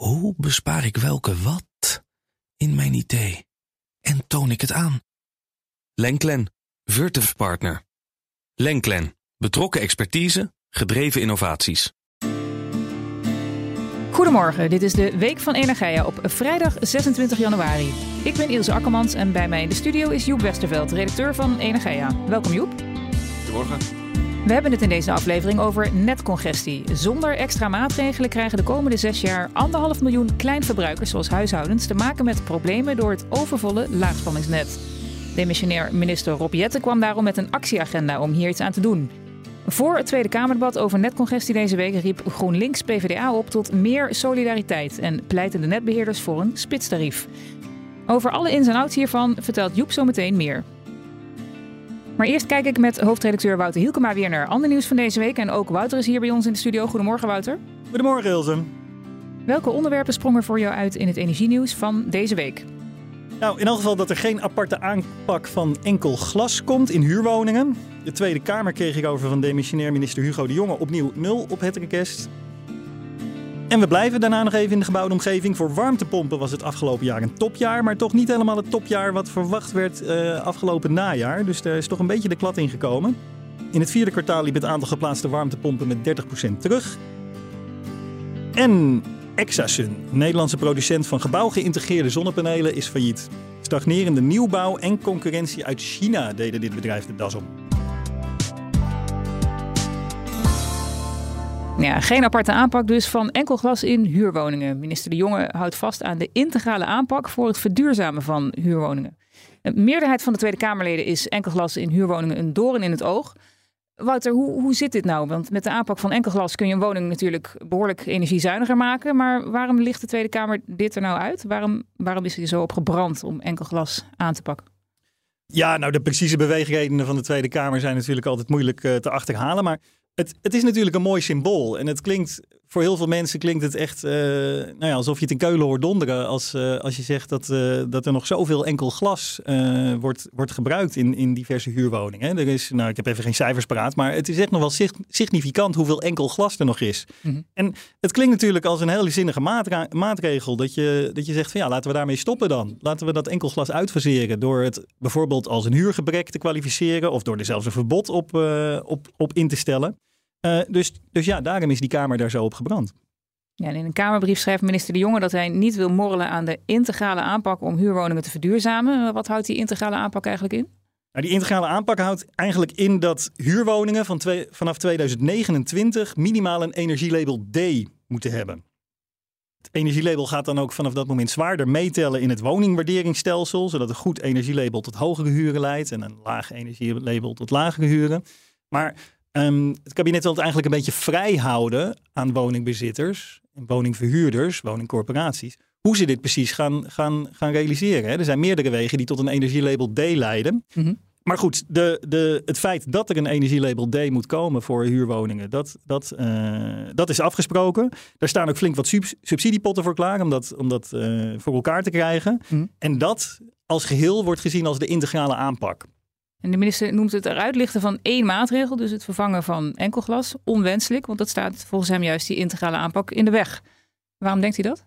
Hoe bespaar ik welke wat in mijn idee? En toon ik het aan? Lenklen, Virtuf Partner. Lenklen, betrokken expertise, gedreven innovaties. Goedemorgen, dit is de Week van Energia op vrijdag 26 januari. Ik ben Ilse Akkermans en bij mij in de studio is Joep Westerveld, redacteur van Energia. Welkom Joep. Goedemorgen. We hebben het in deze aflevering over netcongestie. Zonder extra maatregelen krijgen de komende zes jaar anderhalf miljoen kleinverbruikers zoals huishoudens te maken met problemen door het overvolle laagspanningsnet. Demissionair minister Rob Jetten kwam daarom met een actieagenda om hier iets aan te doen. Voor het Tweede Kamerdebat over netcongestie deze week riep GroenLinks PvdA op tot meer solidariteit en pleiten de netbeheerders voor een spitstarief. Over alle ins en outs hiervan vertelt Joep zo meteen meer. Maar eerst kijk ik met hoofdredacteur Wouter Hielkema weer naar ander nieuws van deze week. En ook Wouter is hier bij ons in de studio. Goedemorgen Wouter. Goedemorgen Ilse. Welke onderwerpen sprongen voor jou uit in het energienieuws van deze week? Nou, in elk geval dat er geen aparte aanpak van enkel glas komt in huurwoningen. De Tweede Kamer kreeg ik over van demissionair minister Hugo de Jonge opnieuw nul op het request. En we blijven daarna nog even in de gebouwde omgeving. Voor warmtepompen was het afgelopen jaar een topjaar, maar toch niet helemaal het topjaar wat verwacht werd uh, afgelopen najaar. Dus er is toch een beetje de klad ingekomen. In het vierde kwartaal liep het aantal geplaatste warmtepompen met 30% terug. En Exasun, Nederlandse producent van gebouwgeïntegreerde zonnepanelen, is failliet. Stagnerende nieuwbouw en concurrentie uit China deden dit bedrijf de das om. Ja, geen aparte aanpak dus van enkel glas in huurwoningen. Minister De Jonge houdt vast aan de integrale aanpak voor het verduurzamen van huurwoningen. Een meerderheid van de Tweede Kamerleden is enkel glas in huurwoningen een doorn in het oog. Wouter, hoe, hoe zit dit nou? Want met de aanpak van enkel glas kun je een woning natuurlijk behoorlijk energiezuiniger maken. Maar waarom ligt de Tweede Kamer dit er nou uit? Waarom, waarom is hij zo op gebrand om enkel glas aan te pakken? Ja, nou de precieze beweegredenen van de Tweede Kamer zijn natuurlijk altijd moeilijk uh, te achterhalen. Maar het, het is natuurlijk een mooi symbool. En het klinkt, voor heel veel mensen klinkt het echt uh, nou ja, alsof je het in Keulen hoort donderen. Als, uh, als je zegt dat, uh, dat er nog zoveel enkel glas wordt, wordt gebruikt in, in diverse huurwoningen. Er is, nou, ik heb even geen cijfers paraat, maar het is echt nog wel significant hoeveel enkel glas er nog is. Mm -hmm. En het klinkt natuurlijk als een hele zinnige maatregel. Dat je, dat je zegt van ja, laten we daarmee stoppen dan. Laten we dat enkel glas uitfaseren door het bijvoorbeeld als een huurgebrek te kwalificeren. Of door er zelfs een verbod op, op, op in te stellen. Uh, dus, dus ja, daarom is die Kamer daar zo op gebrand. Ja, en in een Kamerbrief schrijft minister De Jonge dat hij niet wil morrelen aan de integrale aanpak om huurwoningen te verduurzamen. Wat houdt die integrale aanpak eigenlijk in? Nou, die integrale aanpak houdt eigenlijk in dat huurwoningen van twee, vanaf 2029 minimaal een energielabel D moeten hebben. Het energielabel gaat dan ook vanaf dat moment zwaarder meetellen in het woningwaarderingsstelsel, zodat een goed energielabel tot hogere huren leidt en een laag energielabel tot lagere huren. Maar Um, het kabinet wil het eigenlijk een beetje vrij houden aan woningbezitters, en woningverhuurders, woningcorporaties. Hoe ze dit precies gaan, gaan, gaan realiseren. Hè. Er zijn meerdere wegen die tot een energielabel D leiden. Mm -hmm. Maar goed, de, de, het feit dat er een energielabel D moet komen voor huurwoningen, dat, dat, uh, dat is afgesproken. Daar staan ook flink wat sub subsidiepotten voor klaar om dat, om dat uh, voor elkaar te krijgen. Mm -hmm. En dat als geheel wordt gezien als de integrale aanpak. En de minister noemt het eruit lichten van één maatregel, dus het vervangen van enkelglas, onwenselijk, want dat staat volgens hem juist die integrale aanpak in de weg. Waarom denkt hij dat?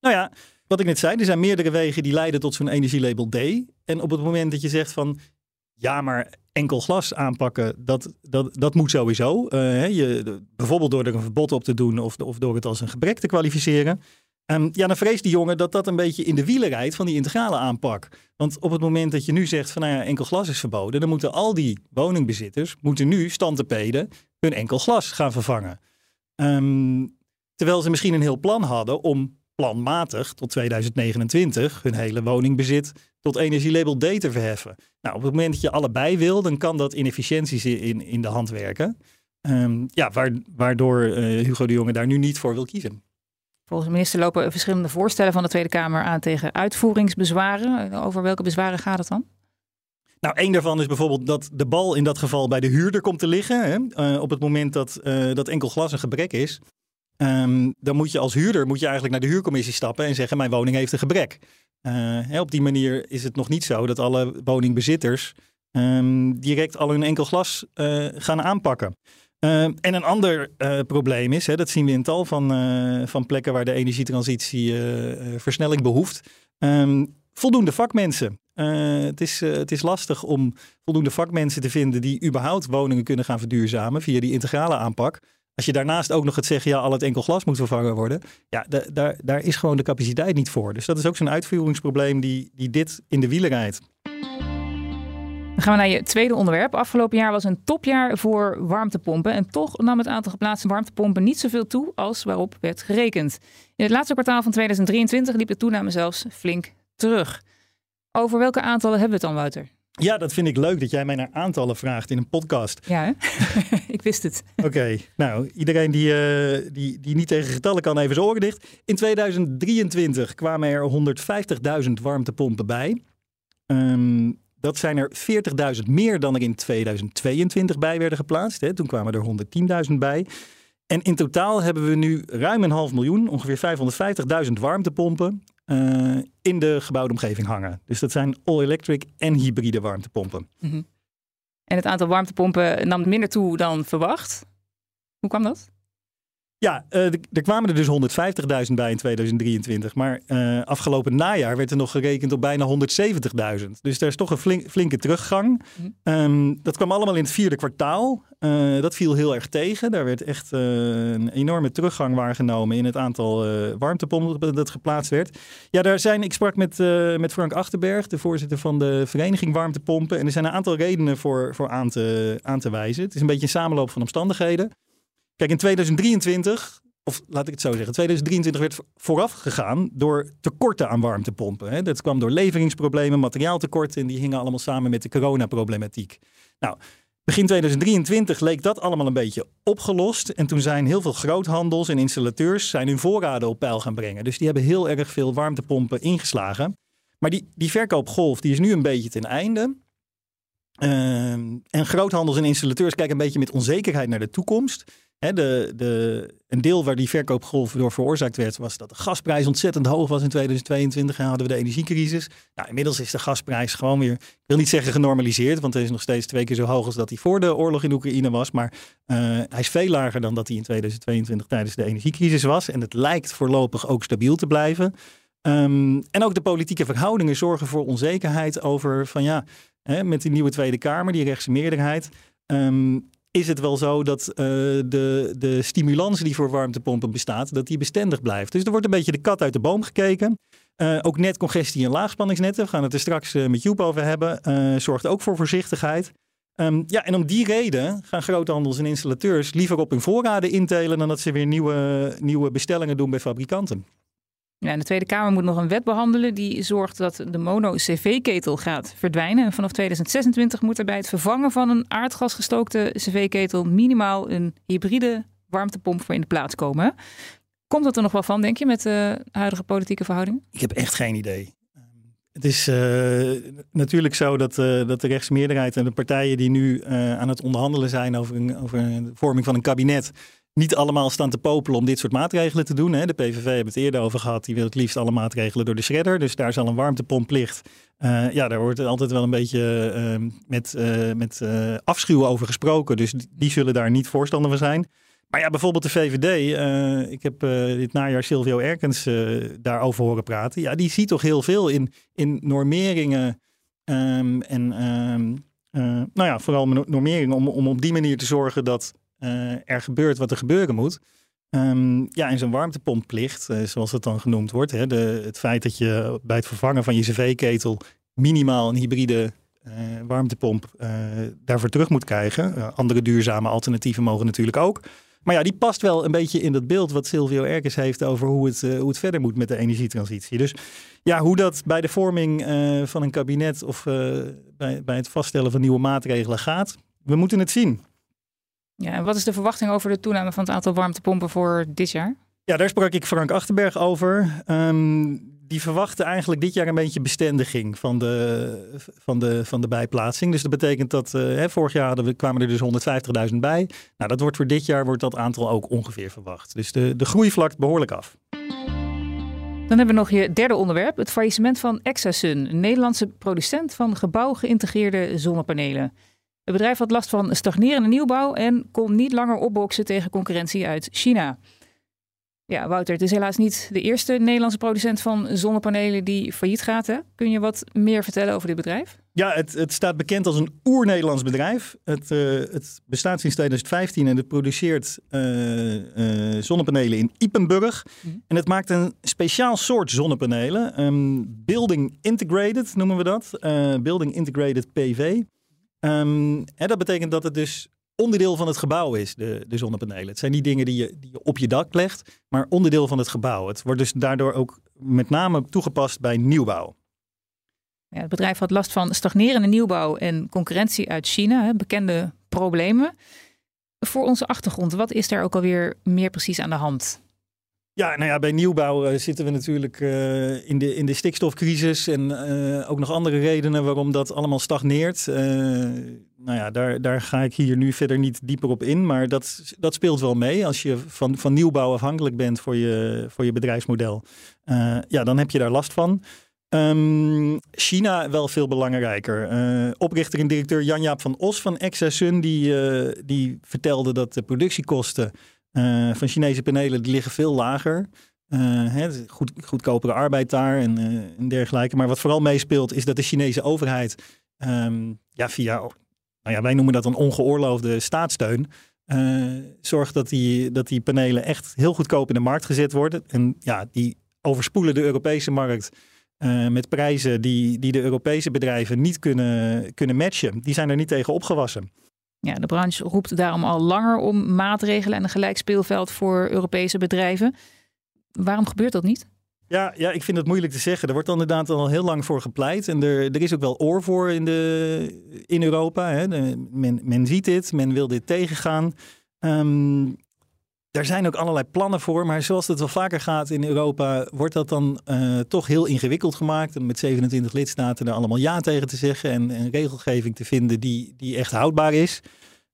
Nou ja, wat ik net zei, er zijn meerdere wegen die leiden tot zo'n energielabel D. En op het moment dat je zegt van ja, maar enkel glas aanpakken, dat, dat, dat moet sowieso. Uh, je, bijvoorbeeld door er een verbod op te doen of, of door het als een gebrek te kwalificeren. Um, ja, dan vreest die jongen dat dat een beetje in de wielen rijdt van die integrale aanpak. Want op het moment dat je nu zegt van nou ja, enkel glas is verboden, dan moeten al die woningbezitters moeten nu standtepeden hun enkel glas gaan vervangen. Um, terwijl ze misschien een heel plan hadden om planmatig tot 2029 hun hele woningbezit tot energielabel D te verheffen. Nou, op het moment dat je allebei wil, dan kan dat inefficiënties in, in de hand werken. Um, ja, waardoor uh, Hugo de Jonge daar nu niet voor wil kiezen. Volgens de minister lopen verschillende voorstellen van de Tweede Kamer aan tegen uitvoeringsbezwaren. Over welke bezwaren gaat het dan? Nou, één daarvan is bijvoorbeeld dat de bal in dat geval bij de huurder komt te liggen. Hè? Uh, op het moment dat, uh, dat enkel glas een gebrek is. Um, dan moet je als huurder moet je eigenlijk naar de huurcommissie stappen en zeggen: Mijn woning heeft een gebrek. Uh, hè, op die manier is het nog niet zo dat alle woningbezitters um, direct al hun enkel glas gaan aanpakken. Ehm, en een ander probleem is, hè, dat zien we in tal van, van plekken waar de energietransitie versnelling behoeft, ehm, voldoende vakmensen. het, is, het is lastig om voldoende vakmensen te vinden die überhaupt woningen kunnen gaan verduurzamen via die integrale aanpak. Als je daarnaast ook nog het zeggen, ja, al het enkel glas moet vervangen worden. Ja, daar, daar is gewoon de capaciteit niet voor. Dus dat is ook zo'n uitvoeringsprobleem die, die dit in de wielen rijdt. Dan gaan we naar je tweede onderwerp. Afgelopen jaar was een topjaar voor warmtepompen. En toch nam het aantal geplaatste warmtepompen niet zoveel toe als waarop werd gerekend. In het laatste kwartaal van 2023 liep de toename zelfs flink terug. Over welke aantallen hebben we het dan, Wouter? Ja, dat vind ik leuk dat jij mij naar aantallen vraagt in een podcast. Ja, ik wist het. Oké, nou, iedereen die, uh, die, die niet tegen getallen kan, even zijn oren dicht. In 2023 kwamen er 150.000 warmtepompen bij. Um, dat zijn er 40.000 meer dan er in 2022 bij werden geplaatst. Hè. Toen kwamen er 110.000 bij. En in totaal hebben we nu ruim een half miljoen, ongeveer 550.000 warmtepompen uh, in de gebouwde omgeving hangen. Dus dat zijn all-electric en hybride warmtepompen. -hmm. En het aantal warmtepompen nam minder toe dan verwacht. Hoe kwam dat? Ja, uh, er kwamen er dus 150.000 bij in 2023. Maar uh, afgelopen najaar werd er nog gerekend op bijna 170.000. Dus daar is toch een flink, flinke teruggang. Mm um, dat kwam allemaal in het vierde kwartaal. Uh, dat viel heel erg tegen. Daar werd echt een enorme teruggang waargenomen in het aantal warmtepompen dat geplaatst werd. Ja, daar zijn, ik sprak met, met Frank Achterberg, de voorzitter van de vereniging Warmtepompen. En er zijn een aantal redenen voor, voor aan, te, aan te wijzen. Het is een beetje een samenloop van omstandigheden. Kijk, in 2023, of laat ik het zo zeggen, 2023 werd vooraf gegaan door tekorten aan warmtepompen. Hè. Dat kwam door leveringsproblemen, materiaaltekorten en die hingen allemaal samen met de coronaproblematiek. Nou, begin 2023 leek dat allemaal een beetje opgelost. En toen zijn heel veel groothandels en installateurs zijn hun voorraden op peil gaan brengen. Dus die hebben heel erg veel warmtepompen ingeslagen. Maar die, die verkoopgolf die is nu een beetje ten einde. Ehm, en groothandels en installateurs kijken een beetje met onzekerheid naar de toekomst de, de, een deel waar die verkoopgolf door veroorzaakt werd, was dat de gasprijs ontzettend hoog was in 2022 en hadden we de energiecrisis. Nou, inmiddels is de gasprijs gewoon weer, ik wil niet zeggen genormaliseerd, want hij is nog steeds twee keer zo hoog als dat hij voor de oorlog in Oekraïne was. Maar uh, hij is veel lager dan dat hij in 2022 tijdens de energiecrisis was. En het lijkt voorlopig ook stabiel te blijven. Um, en ook de politieke verhoudingen zorgen voor onzekerheid over van ja, hè, met die nieuwe Tweede Kamer, die rechtse meerderheid. Um, is het wel zo dat uh, de, de stimulans die voor warmtepompen bestaat, dat die bestendig blijft. Dus er wordt een beetje de kat uit de boom gekeken. Uh, ook netcongestie en laagspanningsnetten, we gaan het er straks uh, met Joep over hebben, zorgt ook voor voorzichtigheid. Um, ja, en om die reden gaan groothandels en installateurs liever op hun voorraden intelen dan dat ze weer nieuwe, nieuwe bestellingen doen bij fabrikanten. Ja, de Tweede Kamer moet nog een wet behandelen die zorgt dat de mono-cv-ketel gaat verdwijnen. En vanaf 2026 moet er bij het vervangen van een aardgasgestookte cv-ketel minimaal een hybride warmtepomp voor in de plaats komen. Komt dat er nog wel van, denk je, met de huidige politieke verhoudingen? Ik heb echt geen idee. Het is uh, natuurlijk zo dat, uh, dat de rechtsmeerderheid en de partijen die nu uh, aan het onderhandelen zijn over, een, over de vorming van een kabinet, niet allemaal staan te popelen om dit soort maatregelen te doen. Hè. De PVV hebben het eerder over gehad. Die wil het liefst alle maatregelen door de shredder. Dus daar zal een warmtepompplicht. Uh, ja, daar wordt altijd wel een beetje uh, met, uh, met afschuw over gesproken. Dus die zullen daar niet voorstander van zijn. Maar ja, bijvoorbeeld de VVD. ik heb dit najaar Silvio Erkens daarover horen praten. Ja, die ziet toch heel veel in, in normeringen um, en... Um, nou ja, vooral normeringen om, om op die manier te zorgen dat uh, er gebeurt wat er gebeuren moet. Um, ja, en zo'n warmtepompplicht, uh, zoals het dan genoemd wordt. Hè, de, het feit dat je bij het vervangen van je cv-ketel minimaal een hybride uh, warmtepomp daarvoor terug moet krijgen. andere duurzame alternatieven mogen natuurlijk ook. Maar ja, die past wel een beetje in dat beeld wat Silvio Erkens heeft over hoe het, hoe het verder moet met de energietransitie. Dus ja, hoe dat bij de vorming van een kabinet of bij, bij het vaststellen van nieuwe maatregelen gaat, we moeten het zien. Ja, en wat is de verwachting over de toename van het aantal warmtepompen voor dit jaar? Ja, daar sprak ik Frank Achterberg over. Um, die verwachten eigenlijk dit jaar een beetje bestendiging van de, van de, van de bijplaatsing. Dus dat betekent dat uh, hè, vorig jaar hadden we, kwamen er dus 150.000 bij. Nou, dat wordt voor dit jaar wordt dat aantal ook ongeveer verwacht. Dus de, de groei vlakt behoorlijk af. Dan hebben we nog je derde onderwerp, het faillissement van Exasun, een Nederlandse producent van gebouwgeïntegreerde zonnepanelen. Het bedrijf had last van stagnerende nieuwbouw en kon niet langer opboksen tegen concurrentie uit China. Ja, Wouter, het is helaas niet de eerste Nederlandse producent van zonnepanelen die failliet gaat. Hè? Kun je wat meer vertellen over dit bedrijf? Ja, het, het staat bekend als een oer-Nederlands bedrijf. Het, uh, het, bestaat sinds 2015 en het produceert uh, uh, zonnepanelen in Ipenburg. Mm -hmm. En het maakt een speciaal soort zonnepanelen. Um, building Integrated noemen we dat. building Integrated PV. En dat betekent dat het dus onderdeel van het gebouw is, de, zonnepanelen. Het zijn die dingen die je, die je op je dak legt, maar onderdeel van het gebouw. Het wordt dus daardoor ook met name toegepast bij nieuwbouw. Ja, het bedrijf had last van stagnerende nieuwbouw en concurrentie uit China, hè, bekende problemen. Voor onze achtergrond, wat is daar ook alweer meer precies aan de hand? Ja, nou ja, bij nieuwbouw uh, zitten we natuurlijk uh, in, de, in de stikstofcrisis en uh, ook nog andere redenen waarom dat allemaal stagneert. nou ja, daar, daar ga ik hier nu verder niet dieper op in, maar dat, dat speelt wel mee. Als je van, van nieuwbouw afhankelijk bent voor je, voor je bedrijfsmodel, ja, dan heb je daar last van. Um, China wel veel belangrijker. oprichter en directeur Jan-Jaap van Os van Exasun, die, die vertelde dat de productiekosten uh, van Chinese panelen die liggen veel lager. Hè, goed, goedkopere arbeid daar en, uh, en, dergelijke. Maar wat vooral meespeelt is dat de Chinese overheid um, ja, via, nou ja, wij noemen dat een ongeoorloofde staatssteun, zorgt dat die, dat die panelen echt heel goedkoop in de markt gezet worden. En ja, die overspoelen de Europese markt met prijzen die, die de Europese bedrijven niet kunnen, kunnen matchen. Die zijn er niet tegen opgewassen. Ja, de branche roept daarom al langer om maatregelen en een gelijk speelveld voor Europese bedrijven. Waarom gebeurt dat niet? Ja, ja, ik vind het moeilijk te zeggen. Er wordt inderdaad al heel lang voor gepleit. En er, er is ook wel oor voor in, de, in Europa. Hè. Men, men ziet dit, men wil dit tegengaan. Um, er zijn ook allerlei plannen voor, maar zoals het wel vaker gaat in Europa, wordt dat dan uh, toch heel ingewikkeld gemaakt. En met 27 lidstaten er allemaal ja tegen te zeggen en, en regelgeving te vinden die, die echt houdbaar is.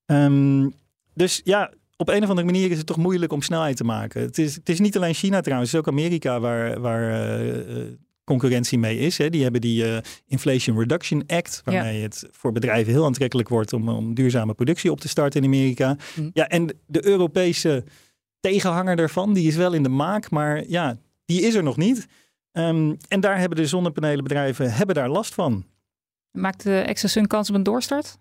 Um, dus ja, op een of andere manier is het toch moeilijk om snelheid te maken. Het is, het is niet alleen China trouwens, het is ook Amerika waar, waar uh, concurrentie mee is. Hè. Die hebben die uh, Inflation Reduction Act, waarmee ja. het voor bedrijven heel aantrekkelijk wordt om, om duurzame productie op te starten in Amerika. Mm. Ja, en de Europese tegenhanger daarvan. Die is wel in de maak, maar ja, die is er nog niet. Um, en daar hebben de zonnepanelenbedrijven hebben daar last van. Maakt de Exasun kans op een doorstart?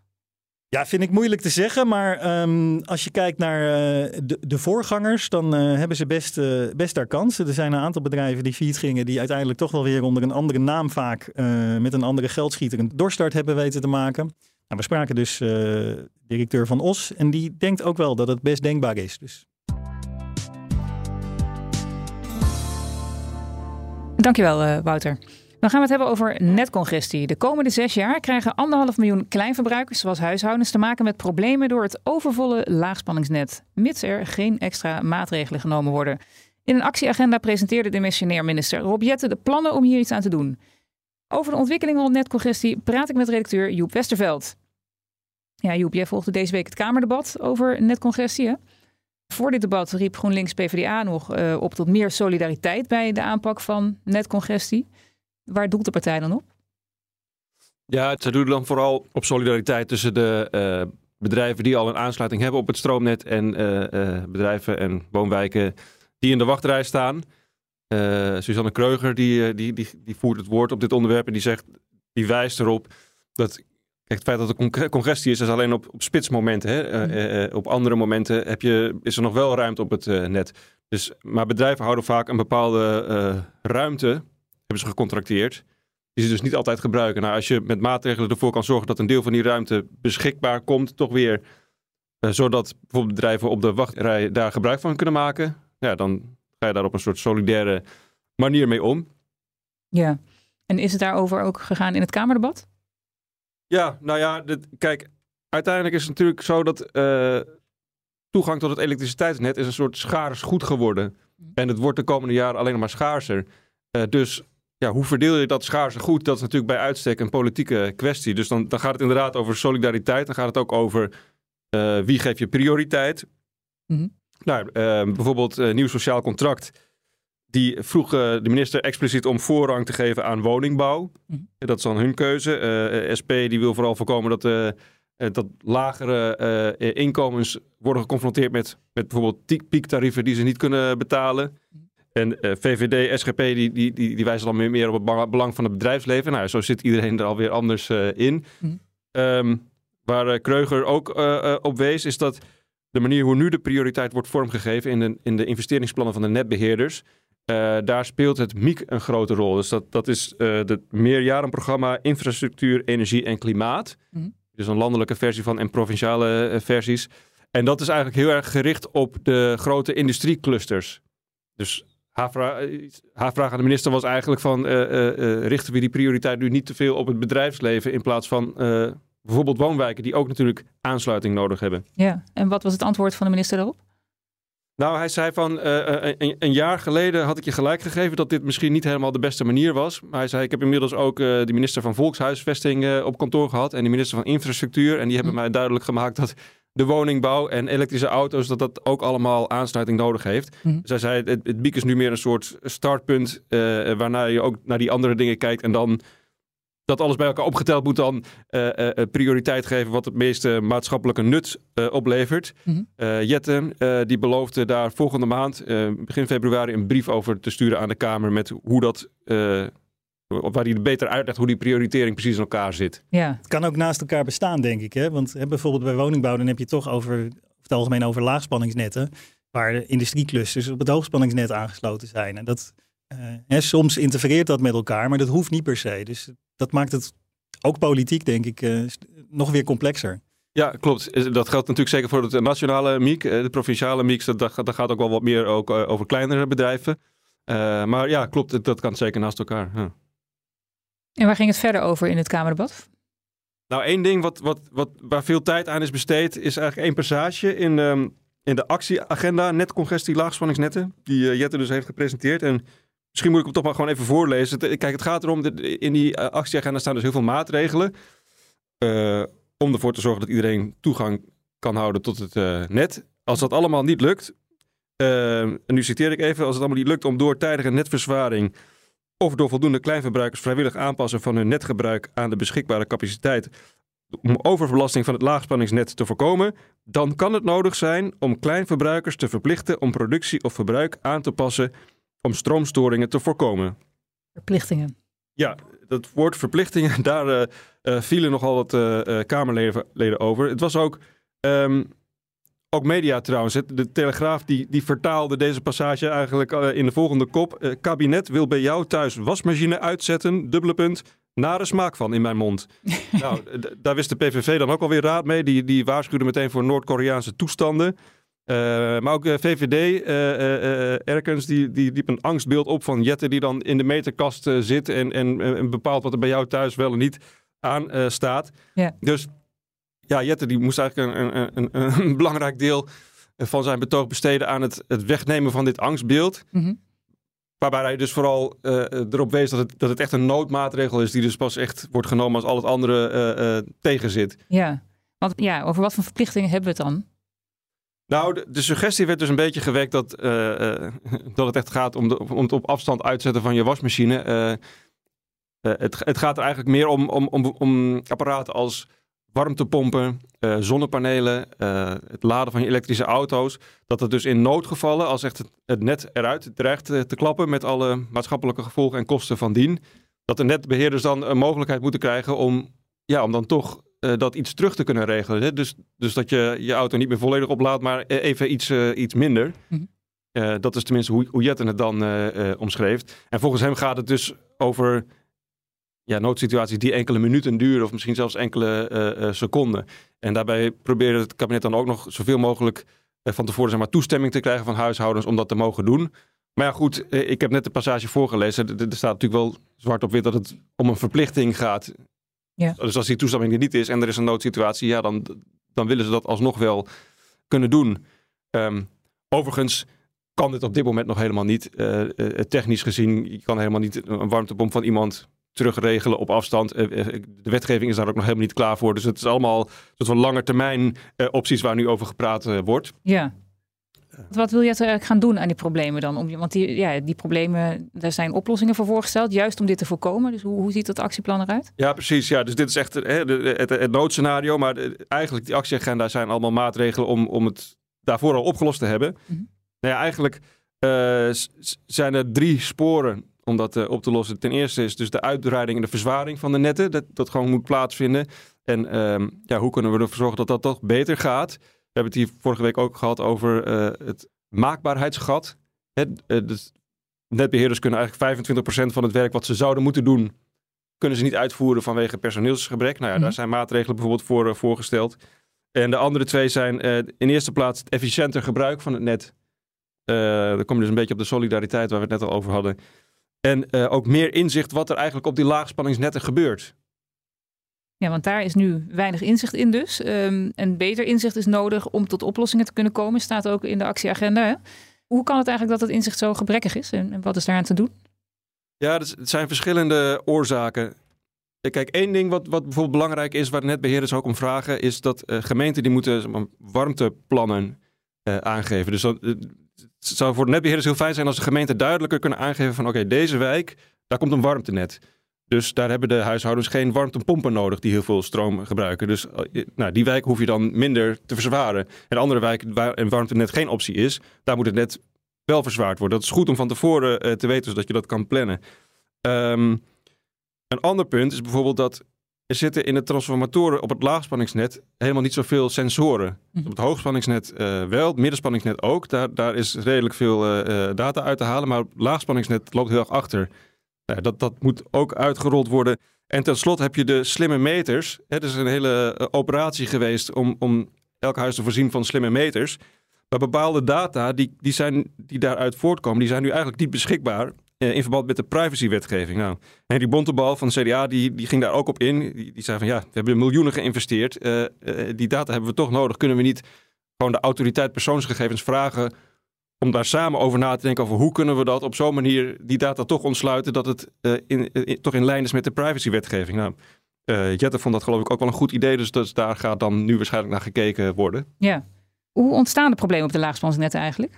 Ja, vind ik moeilijk te zeggen. Maar um, als je kijkt naar uh, de, de, voorgangers, dan uh, hebben ze best, uh, best daar kansen. Er zijn een aantal bedrijven die failliet gingen, die uiteindelijk toch wel weer onder een andere naam vaak met een andere geldschieter een doorstart hebben weten te maken. Nou, we spraken dus directeur van Os en die denkt ook wel dat het best denkbaar is. Dus Dankjewel, uh, Wouter. Dan gaan we het hebben over netcongestie. De komende zes jaar krijgen anderhalf miljoen kleinverbruikers, zoals huishoudens, te maken met problemen door het overvolle laagspanningsnet, mits er geen extra maatregelen genomen worden. In een actieagenda presenteerde de missionair minister Rob Jette de plannen om hier iets aan te doen. Over de ontwikkelingen rond netcongestie praat ik met redacteur Joep Westerveld. Ja, Joep, jij volgde deze week het Kamerdebat over netcongestie. Hè? Voor dit debat riep GroenLinks PvdA nog uh, op tot meer solidariteit bij de aanpak van netcongestie. Waar doelt de partij dan op? Ja, ze doen dan vooral op solidariteit tussen de uh, bedrijven die al een aansluiting hebben op het stroomnet en uh, bedrijven en woonwijken die in de wachtrij staan. Suzanne Kreuger die, die, die, die voert het woord op dit onderwerp en die zegt, die wijst erop dat Kijk, het feit dat er congestie is, is alleen op, op spitsmomenten. Hè? Uh, uh, op andere momenten heb je, is er nog wel ruimte op het uh, net. Dus, maar bedrijven houden vaak een bepaalde ruimte, hebben ze gecontracteerd, die ze dus niet altijd gebruiken. Nou, als je met maatregelen ervoor kan zorgen dat een deel van die ruimte beschikbaar komt, toch weer, zodat bijvoorbeeld bedrijven op de wachtrij daar gebruik van kunnen maken, ja, dan ga je daar op een soort solidaire manier mee om. Ja, en is het daarover ook gegaan in het Kamerdebat? Ja, nou ja, dit, kijk, uiteindelijk is het natuurlijk zo dat uh, toegang tot het elektriciteitsnet is een soort schaars goed geworden. Mhm. En het wordt de komende jaren alleen maar schaarser. Uh, dus ja, hoe verdeel je dat schaarse goed? Dat is natuurlijk bij uitstek een politieke kwestie. Dus dan, dan gaat het inderdaad over solidariteit. Dan gaat het ook over uh, wie geeft je prioriteit. Mm -hmm. Nou, bijvoorbeeld nieuw sociaal contract die vroeg de minister expliciet om voorrang te geven aan woningbouw. Mhm. Dat is dan hun keuze. Uh, eh, SP die wil vooral voorkomen dat dat lagere inkomens worden geconfronteerd met, met bijvoorbeeld piektarieven die ze niet kunnen betalen. En VVD, SGP, die, die, die, die wijzen dan meer, meer op het belang van het bedrijfsleven. Nou, zo zit iedereen er alweer anders in. Mm. waar Kreuger ook op wees, is dat de manier hoe nu de prioriteit wordt vormgegeven in de, in de investeringsplannen van de netbeheerders. Uh, daar speelt het MIEK een grote rol. Dus dat, dat is uh, het meerjarenprogramma Infrastructuur, Energie en Klimaat. Mm Dus een landelijke versie van en provinciale uh, versies. En dat is eigenlijk heel erg gericht op de grote industrieclusters. Dus haar, vra haar vraag aan de minister was eigenlijk van... richten we die prioriteit nu niet te veel op het bedrijfsleven... in plaats van bijvoorbeeld woonwijken die ook natuurlijk aansluiting nodig hebben. Ja, en wat was het antwoord van de minister daarop? Nou, hij zei van uh, een, een, jaar geleden had ik je gelijk gegeven dat dit misschien niet helemaal de beste manier was. Maar hij zei, ik heb inmiddels ook uh, de minister van Volkshuisvesting op kantoor gehad en de minister van Infrastructuur. En die hebben hm. mij duidelijk gemaakt dat de woningbouw en elektrische auto's, dat dat ook allemaal aansluiting nodig heeft. Hm. Dus hij zei, het, het BIEK is nu meer een soort startpunt waarna je ook naar die andere dingen kijkt en dan dat alles bij elkaar opgeteld moet dan uh, uh, prioriteit geven wat het meeste maatschappelijke nut uh, oplevert. Mm -hmm. Jette die beloofde daar volgende maand, begin februari, een brief over te sturen aan de Kamer met hoe dat, waar hij beter uitlegt hoe die prioritering precies in elkaar zit. Ja. Het kan ook naast elkaar bestaan, denk ik. Hè? Want hè, bijvoorbeeld bij woningbouw, dan heb je toch over het algemeen over laagspanningsnetten, waar de industrieclusters op het hoogspanningsnet aangesloten zijn. En dat hè, soms interfereert dat met elkaar, maar dat hoeft niet per se. Dus dat maakt het ook politiek, denk ik, uh, nog weer complexer. Ja, klopt. Dat geldt natuurlijk zeker voor het nationale MIEK. Eh, de provinciale MIEK, dat, dat gaat ook wel wat meer ook eh, over kleinere bedrijven. Uh, maar ja, klopt, dat kan zeker naast elkaar. Ja. En waar ging het verder over in het Kamerdebat? Nou, één ding wat, wat, wat, waar veel tijd aan is besteed, is eigenlijk één passage in, um, in de actieagenda netcongestie laagspanningsnetten, die Jette dus heeft gepresenteerd. En Misschien moet ik hem toch maar gewoon even voorlezen. Kijk, het gaat erom, in die eh, actieagenda staan dus heel veel maatregelen. Uh, om ervoor te zorgen dat iedereen toegang kan houden tot het uh, net. Als dat allemaal niet lukt, en nu citeer ik even, als het allemaal niet lukt om door tijdige netverzwaring of door voldoende kleinverbruikers vrijwillig aanpassen van hun netgebruik aan de beschikbare capaciteit om overbelasting van het laagspanningsnet te voorkomen, dan kan het nodig zijn om kleinverbruikers te verplichten om productie of verbruik aan te passen om stroomstoringen te voorkomen. Verplichtingen. Ja, dat woord verplichtingen, daar uh, uh, vielen nogal wat uh, Kamerleden over. Het was ook, um, ook media trouwens. De Telegraaf die, die vertaalde deze passage eigenlijk in de volgende kop. kabinet wil bij jou thuis wasmachine uitzetten, dubbele punt, nare smaak van in mijn mond. nou, daar wist de PVV dan ook alweer raad mee. Die, die waarschuwde meteen voor Noord-Koreaanse toestanden. Uh, maar ook VVD, uh, uh, Erkens, die, die liep een angstbeeld op van Jette die dan in de meterkast zit en, en, en, bepaalt wat er bij jou thuis wel en niet aan staat. Ja. Dus ja, Jette die moest eigenlijk een, een, een, een, belangrijk deel van zijn betoog besteden aan het, het wegnemen van dit angstbeeld. Mm Waarbij hij dus vooral erop wees dat het, dat het echt een noodmaatregel is die dus pas echt wordt genomen als al het andere tegenzit. Ja, want ja, over wat voor verplichtingen hebben we het dan? Nou, de, suggestie werd dus een beetje gewekt dat, uh, uh, dat het echt gaat om, de, om het op afstand uitzetten van je wasmachine. Uh, het, het, gaat er eigenlijk meer om, om, om, om apparaten als warmtepompen, zonnepanelen, het laden van je elektrische auto's. Dat het dus in noodgevallen, als echt het, net eruit dreigt te klappen met alle maatschappelijke gevolgen en kosten van dien, dat de netbeheerders dan een mogelijkheid moeten krijgen om, ja, om dan toch uh, dat iets terug te kunnen regelen. Hè? Dus, dus dat je je auto niet meer volledig oplaadt, maar e-, even iets, uh, iets minder. Mm -hmm. dat is tenminste hoe, hoe Jetten het dan omschreef. En volgens hem gaat het dus over ja, noodsituaties die enkele minuten duren, of misschien zelfs enkele seconden. En daarbij probeerde het kabinet dan ook nog zoveel mogelijk van tevoren zeg maar, toestemming te krijgen van huishoudens om dat te mogen doen. Maar ja, goed, ik heb net de passage voorgelezen. Er staat natuurlijk wel zwart op wit dat het om een verplichting gaat. Ja. Dus als die toestemming er niet is en er is een noodsituatie, ja, dan, dan willen ze dat alsnog wel kunnen doen. Um, overigens kan dit op dit moment nog helemaal niet. Uh, technisch gezien, je kan helemaal niet een warmtepomp van iemand terugregelen op afstand. Uh, de wetgeving is daar ook nog helemaal niet klaar voor. Dus het is allemaal soort van lange termijn opties waar nu over gepraat wordt. Ja. Wat wil je eigenlijk gaan doen aan die problemen dan? Om, want die, ja, die problemen, daar zijn oplossingen voor voorgesteld, juist om dit te voorkomen. Dus hoe, hoe ziet dat actieplan eruit? Ja, precies. Ja, dus dit is echt hè, het, het, noodscenario. Maar eigenlijk die actieagenda zijn allemaal maatregelen om, om het daarvoor al opgelost te hebben. Mm Nou ja, eigenlijk uh, zijn er drie sporen om dat uh, op te lossen. Ten eerste is dus de uitbreiding en de verzwaring van de netten. Dat, dat gewoon moet plaatsvinden. En uh, ja, hoe kunnen we ervoor zorgen dat dat toch beter gaat? We hebben het hier vorige week ook gehad over uh, het maakbaarheidsgat. Het, dus netbeheerders kunnen eigenlijk 25% van het werk wat ze zouden moeten doen, kunnen ze niet uitvoeren vanwege personeelsgebrek. Nou ja, daar mhm. zijn maatregelen bijvoorbeeld voor voorgesteld. En de andere twee zijn in eerste plaats het efficiënter gebruik van het net. Dan kom je dus een beetje op de solidariteit waar we het net al over hadden. En ook meer inzicht wat er eigenlijk op die laagspanningsnetten gebeurt. Ja, want daar is nu weinig inzicht in dus. Um, en beter inzicht is nodig om tot oplossingen te kunnen komen, staat ook in de actieagenda. Hè? Hoe kan het eigenlijk dat het inzicht zo gebrekkig is en, wat is daaraan te doen? Ja, er zijn verschillende oorzaken. Kijk, één ding wat, wat bijvoorbeeld belangrijk is, waar netbeheerders ook om vragen, is dat uh, gemeenten die moeten warmteplannen uh, aangeven. Dus dat, het zou voor de netbeheerders heel fijn zijn als de gemeente duidelijker kunnen aangeven van oké, deze wijk, daar komt een warmtenet. Dus daar hebben de huishoudens geen warmtepompen nodig die heel veel stroom gebruiken. Dus eh, nou, die wijk hoef je dan minder te verzwaren. En andere wijken waar een warmtenet geen optie is, daar moet het net wel verzwaard worden. Dat is goed om van tevoren uh, te weten, zodat je dat kan plannen. Um, een ander punt is bijvoorbeeld dat er zitten in de transformatoren op het laagspanningsnet helemaal niet zoveel sensoren. Mhm. Op het hoogspanningsnet uh, wel, het middenspanningsnet ook. Daar, daar is redelijk veel uh, data uit te halen, maar het laagspanningsnet loopt heel erg achter. Dat, dat moet ook uitgerold worden. En tenslotte heb je de slimme meters. Het is een hele operatie geweest om, om elk huis te voorzien van slimme meters. Maar bepaalde data die, die, zijn, die daaruit voortkomen, die zijn nu eigenlijk niet beschikbaar. Eh, in verband met de privacywetgeving. Nou, Henry Bontebal van de CDA die, die ging daar ook op in. Die, die zei van ja, we hebben miljoenen geïnvesteerd. Uh, die data hebben we toch nodig. Kunnen we niet gewoon de autoriteit persoonsgegevens vragen om daar samen over na te denken over hoe kunnen we dat op zo'n manier die data toch ontsluiten dat het in, in, toch in lijn is met de privacywetgeving. Nou, Jette vond dat geloof ik ook wel een goed idee, dus, dus daar gaat dan nu waarschijnlijk naar gekeken worden. Ja. Hoe ontstaan de problemen op de laagspansnetten eigenlijk?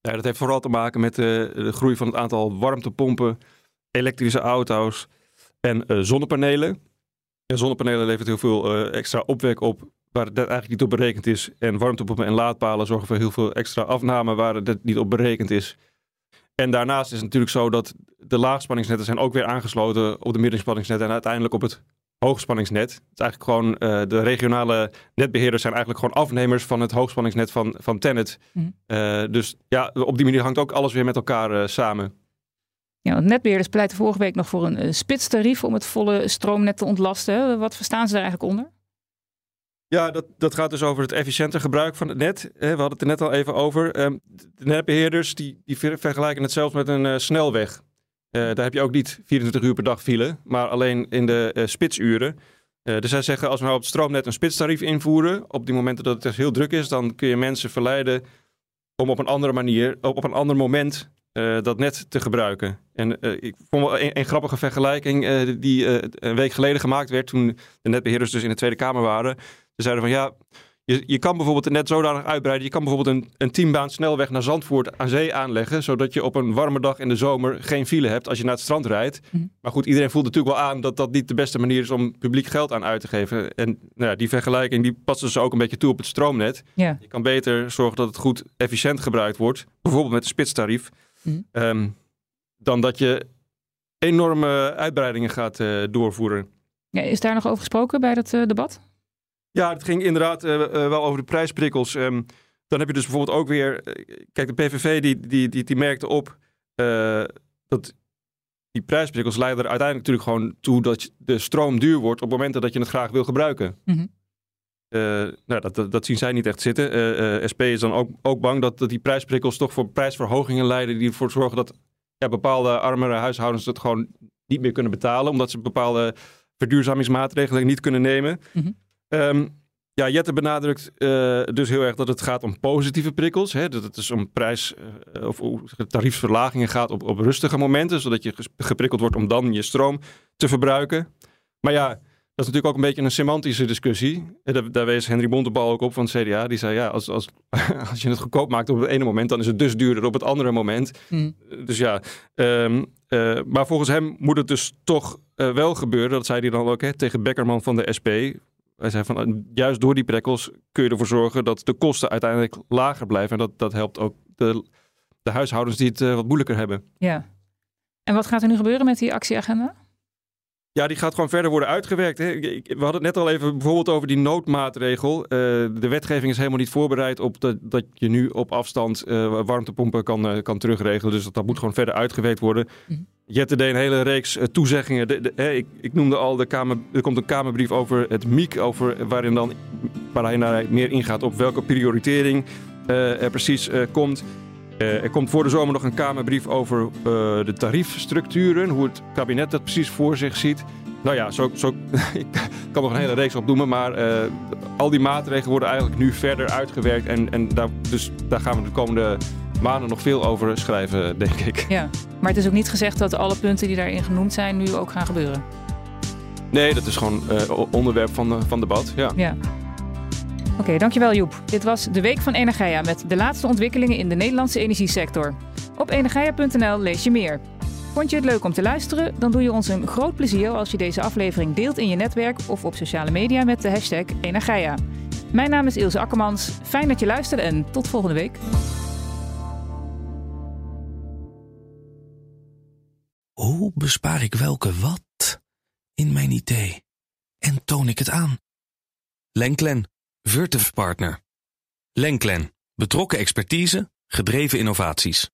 Ja, dat heeft vooral te maken met de, de groei van het aantal warmtepompen, elektrische auto's en uh, zonnepanelen. En zonnepanelen levert heel veel uh, extra opwek op waar dat eigenlijk niet op berekend is. En warmtepompen en laadpalen zorgen voor heel veel extra afname waar dat niet op berekend is. En daarnaast is het natuurlijk zo dat de laagspanningsnetten zijn ook weer aangesloten op de middenspanningsnetten en uiteindelijk op het hoogspanningsnet. Het is eigenlijk gewoon, uh, de regionale netbeheerders zijn eigenlijk gewoon afnemers van het hoogspanningsnet van, van Tennet. Mm. Uh, dus ja, op die manier hangt ook alles weer met elkaar uh, samen. Ja, netbeheerders pleiten vorige week nog voor een spitstarief om het volle stroomnet te ontlasten. Wat verstaan ze daar eigenlijk onder? Ja, dat, dat gaat dus over het efficiënter gebruik van het net. We hadden het er net al even over. De netbeheerders die, die vergelijken het zelfs met een snelweg. Uh, daar heb je ook niet 24 uur per dag file, maar alleen in de spitsuren. Dus zij zeggen, als we nou op het stroomnet een spitstarief invoeren, op die momenten dat het heel druk is, dan kun je mensen verleiden om op een andere manier, op een ander moment dat net te gebruiken. En ik vond wel een, een grappige vergelijking die een week geleden gemaakt werd, toen de netbeheerders dus in de Tweede Kamer waren. Ze zeiden van ja, je, je kan bijvoorbeeld net zodanig uitbreiden. Je kan bijvoorbeeld een, een teambaan snelweg naar Zandvoort aan zee aanleggen. Zodat je op een warme dag in de zomer geen file hebt als je naar het strand rijdt. Mhm. Maar goed, iedereen voelt natuurlijk wel aan dat dat niet de beste manier is om publiek geld aan uit te geven. En nou ja, die vergelijking die passen ze ook een beetje toe op het stroomnet. Je kan beter zorgen dat het goed efficiënt gebruikt wordt. Bijvoorbeeld met een spitstarief. Mhm. Ehm, dan dat je enorme uitbreidingen gaat uh, doorvoeren. Ja, is daar nog over gesproken bij dat uh, debat? Ja, het ging inderdaad uh, uh, wel over de prijsprikkels. Um, dan heb je dus bijvoorbeeld ook weer... Kijk, de PVV die, die, die, die merkte op dat die prijsprikkels leiden er uiteindelijk natuurlijk gewoon toe dat de stroom duur wordt op momenten dat je het graag wil gebruiken. Mm -hmm. Nou, dat, dat, zien zij niet echt zitten. SP is dan ook, ook bang dat, dat die prijsprikkels toch voor prijsverhogingen leiden die ervoor zorgen dat ja, bepaalde armere huishoudens het gewoon niet meer kunnen betalen, omdat ze bepaalde verduurzamingsmaatregelen niet kunnen nemen. Mm -hmm. Um, ja, Jette benadrukt uh, dus heel erg dat het gaat om positieve prikkels. Hè? Dat het dus om prijs- uh, of tariefsverlagingen gaat op, op rustige momenten, zodat je geprikkeld wordt om dan je stroom te verbruiken. Maar ja, Dat is natuurlijk ook een beetje een semantische discussie. Daar, daar wees Henry Bontebal ook op van het CDA. Die zei, ja, als, als, als je het goedkoop maakt op het ene moment... dan is het dus duurder op het andere moment. Hmm. Dus ja, um, uh, maar volgens hem moet het dus toch uh, wel gebeuren. Dat zei hij dan ook hè, tegen Beckerman van de SP. Hij zei van, juist door die prikkels kun je ervoor zorgen... dat de kosten uiteindelijk lager blijven. En dat, dat helpt ook de, de huishoudens die het wat moeilijker hebben. Ja. En wat gaat er nu gebeuren met die actieagenda? Ja, die gaat gewoon verder worden uitgewerkt. Hè. We hadden het net al even bijvoorbeeld over die noodmaatregel. Uh, de wetgeving is helemaal niet voorbereid op de, dat je nu op afstand uh, warmtepompen kan, uh, kan terugregelen. Dus dat, dat moet gewoon verder uitgewerkt worden. Mm. Jette deed een hele reeks toezeggingen. De, de, hè, ik, ik, noemde al, de kamer, er komt een Kamerbrief over het MIEK, over, waarin dan waarin hij meer ingaat op welke prioritering er precies komt. Uh, er komt voor de zomer nog een Kamerbrief over uh, de tariefstructuren, hoe het kabinet dat precies voor zich ziet. Nou ja, zo, zo, ik kan nog een hele reeks opnoemen, maar uh, al die maatregelen worden eigenlijk nu verder uitgewerkt. En, en daar, dus daar gaan we de komende maanden nog veel over schrijven, denk ik. Ja, maar het is ook niet gezegd dat alle punten die daarin genoemd zijn nu ook gaan gebeuren. Nee, dat is gewoon onderwerp van, van debat. Ja. ja. Oké, dankjewel Joep. Dit was de Week van Energia met de laatste ontwikkelingen in de Nederlandse energiesector. Op energia.nl lees je meer. Vond je het leuk om te luisteren? Dan doe je ons een groot plezier als je deze aflevering deelt in je netwerk of op sociale media met de hashtag Energia. Mijn naam is Ilse Akkermans. Fijn dat je luisterde en tot volgende week. Hoe bespaar ik welke wat in mijn idee? En toon ik het aan? Lenklen Virtuf Partner. Lenklen. Betrokken expertise, gedreven innovaties.